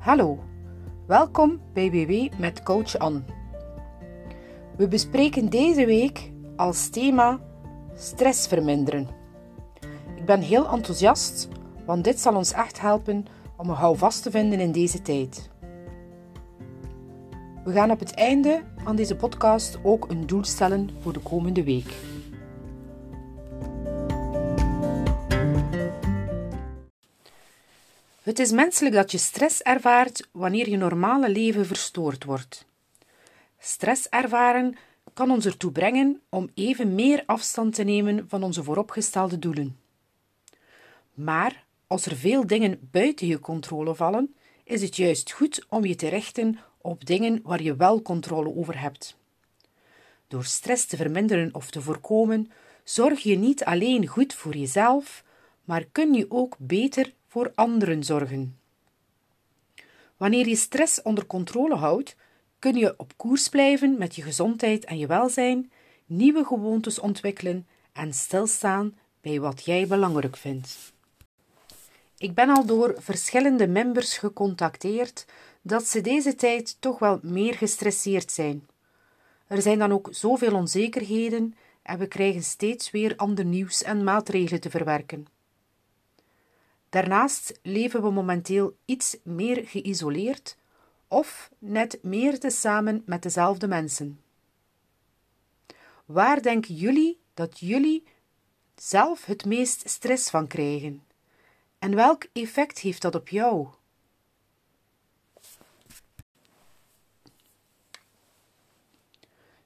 Hallo, welkom bij BW met Coach Anne. We bespreken deze week als thema stress verminderen. Ik ben heel enthousiast, want dit zal ons echt helpen om een houvast te vinden in deze tijd. We gaan op het einde van deze podcast ook een doel stellen voor de komende week. Het is menselijk dat je stress ervaart wanneer je normale leven verstoord wordt. Stress ervaren kan ons ertoe brengen om even meer afstand te nemen van onze vooropgestelde doelen. Maar als er veel dingen buiten je controle vallen, is het juist goed om je te richten op dingen waar je wel controle over hebt. Door stress te verminderen of te voorkomen, zorg je niet alleen goed voor jezelf, maar kun je ook beter voor anderen zorgen. Wanneer je stress onder controle houdt, kun je op koers blijven met je gezondheid en je welzijn, nieuwe gewoontes ontwikkelen en stilstaan bij wat jij belangrijk vindt. Ik ben al door verschillende members gecontacteerd dat ze deze tijd toch wel meer gestresseerd zijn. Er zijn dan ook zoveel onzekerheden en we krijgen steeds weer ander nieuws en maatregelen te verwerken. Daarnaast leven we momenteel iets meer geïsoleerd of net meer tezamen met dezelfde mensen. Waar denken jullie dat jullie zelf het meest stress van krijgen? En welk effect heeft dat op jou?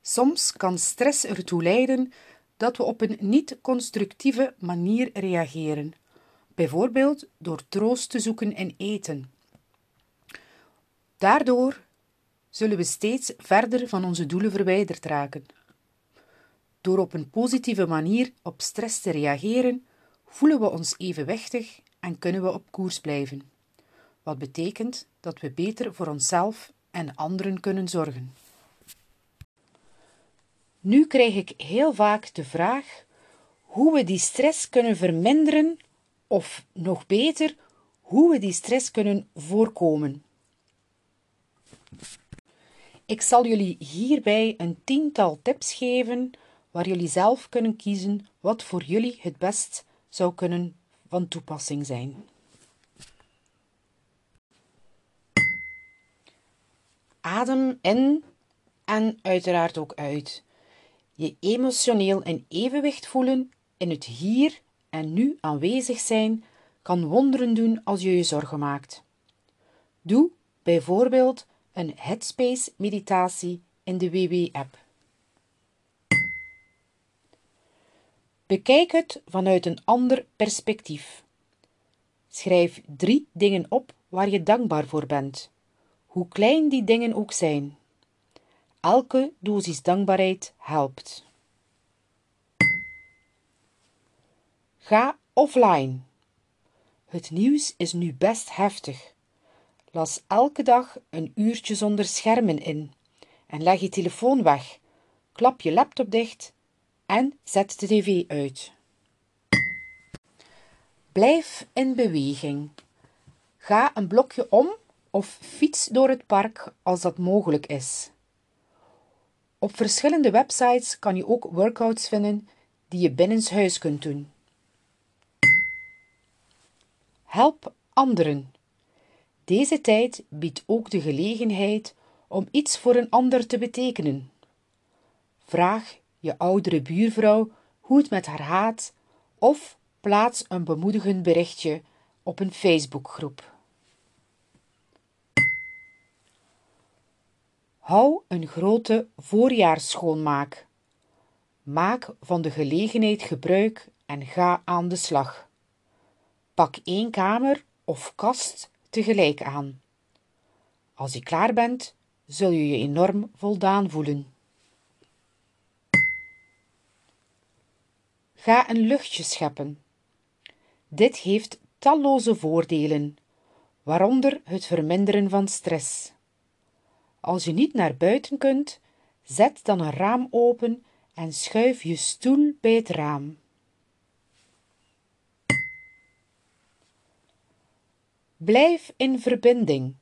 Soms kan stress ertoe leiden dat we op een niet-constructieve manier reageren, bijvoorbeeld door troost te zoeken in eten. Daardoor zullen we steeds verder van onze doelen verwijderd raken. Door op een positieve manier op stress te reageren, voelen we ons evenwichtig en kunnen we op koers blijven. Wat betekent dat we beter voor onszelf en anderen kunnen zorgen. Nu krijg ik heel vaak de vraag hoe we die stress kunnen verminderen of nog beter, hoe we die stress kunnen voorkomen. Ik zal jullie hierbij een tiental tips geven waar jullie zelf kunnen kiezen wat voor jullie het best zou kunnen van toepassing zijn. Adem in en uiteraard ook uit. Je emotioneel in evenwicht voelen in het hier en nu aanwezig zijn kan wonderen doen als je je zorgen maakt. Doe bijvoorbeeld een Headspace meditatie in de WW-app. Bekijk het vanuit een ander perspectief. Schrijf drie dingen op waar je dankbaar voor bent, hoe klein die dingen ook zijn. Elke dosis dankbaarheid helpt. Ga offline. Het nieuws is nu best heftig. Las elke dag een uurtje zonder schermen in en leg je telefoon weg. Klap je laptop dicht en zet de tv uit. Blijf in beweging. Ga een blokje om of fiets door het park als dat mogelijk is. Op verschillende websites kan je ook workouts vinden die je binnenshuis kunt doen. Help anderen. Deze tijd biedt ook de gelegenheid om iets voor een ander te betekenen. Vraag je oudere buurvrouw hoe het met haar gaat of plaats een bemoedigend berichtje op een Facebookgroep. Hou een grote voorjaarsschoonmaak. Maak van de gelegenheid gebruik en ga aan de slag. Pak één kamer of kast tegelijk aan. Als je klaar bent, zul je je enorm voldaan voelen. Ga een luchtje scheppen. Dit heeft talloze voordelen, waaronder het verminderen van stress. Als je niet naar buiten kunt, zet dan een raam open en schuif je stoel bij het raam. Blijf in verbinding.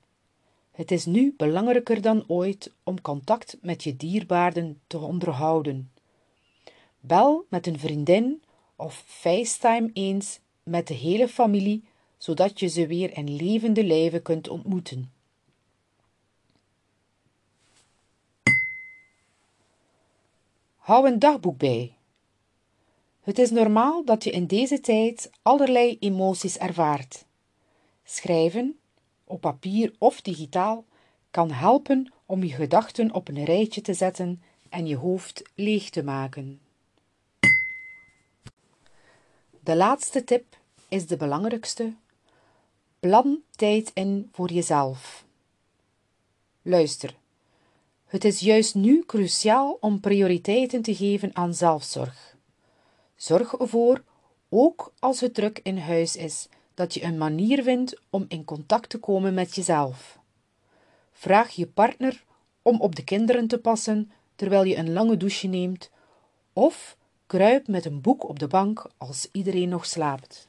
Het is nu belangrijker dan ooit om contact met je dierbaarden te onderhouden. Bel met een vriendin of FaceTime eens met de hele familie, zodat je ze weer in levende lijven kunt ontmoeten. Hou een dagboek bij. Het is normaal dat je in deze tijd allerlei emoties ervaart. Schrijven, op papier of digitaal, kan helpen om je gedachten op een rijtje te zetten en je hoofd leeg te maken. De laatste tip is de belangrijkste. Plan tijd in voor jezelf. Luister. Het is juist nu cruciaal om prioriteiten te geven aan zelfzorg. Zorg ervoor, ook als het druk in huis is, dat je een manier vindt om in contact te komen met jezelf. Vraag je partner om op de kinderen te passen terwijl je een lange douche neemt, of kruip met een boek op de bank als iedereen nog slaapt.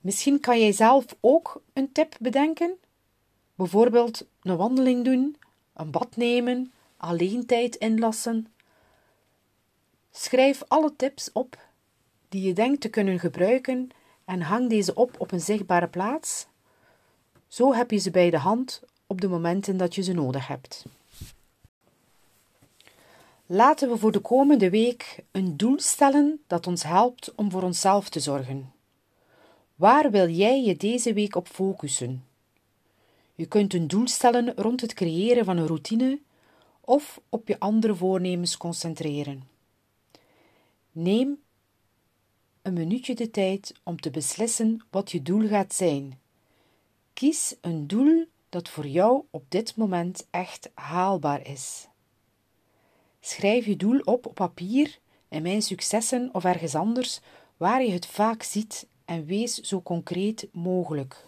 Misschien kan jij zelf ook een tip bedenken? Bijvoorbeeld een wandeling doen, een bad nemen, alleen tijd inlassen. Schrijf alle tips op die je denkt te kunnen gebruiken en hang deze op op een zichtbare plaats. Zo heb je ze bij de hand op de momenten dat je ze nodig hebt. Laten we voor de komende week een doel stellen dat ons helpt om voor onszelf te zorgen. Waar wil jij je deze week op focussen? Je kunt een doel stellen rond het creëren van een routine of op je andere voornemens concentreren. Neem een minuutje de tijd om te beslissen wat je doel gaat zijn. Kies een doel dat voor jou op dit moment echt haalbaar is. Schrijf je doel op op papier, in mijn successen of ergens anders waar je het vaak ziet en wees zo concreet mogelijk.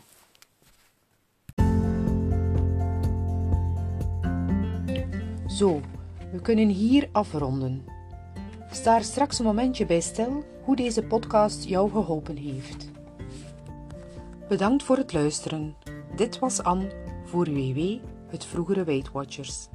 Zo, we kunnen hier afronden. Sta er straks een momentje bij stil hoe deze podcast jou geholpen heeft. Bedankt voor het luisteren. Dit was Anne voor WW, het vroegere Weight Watchers.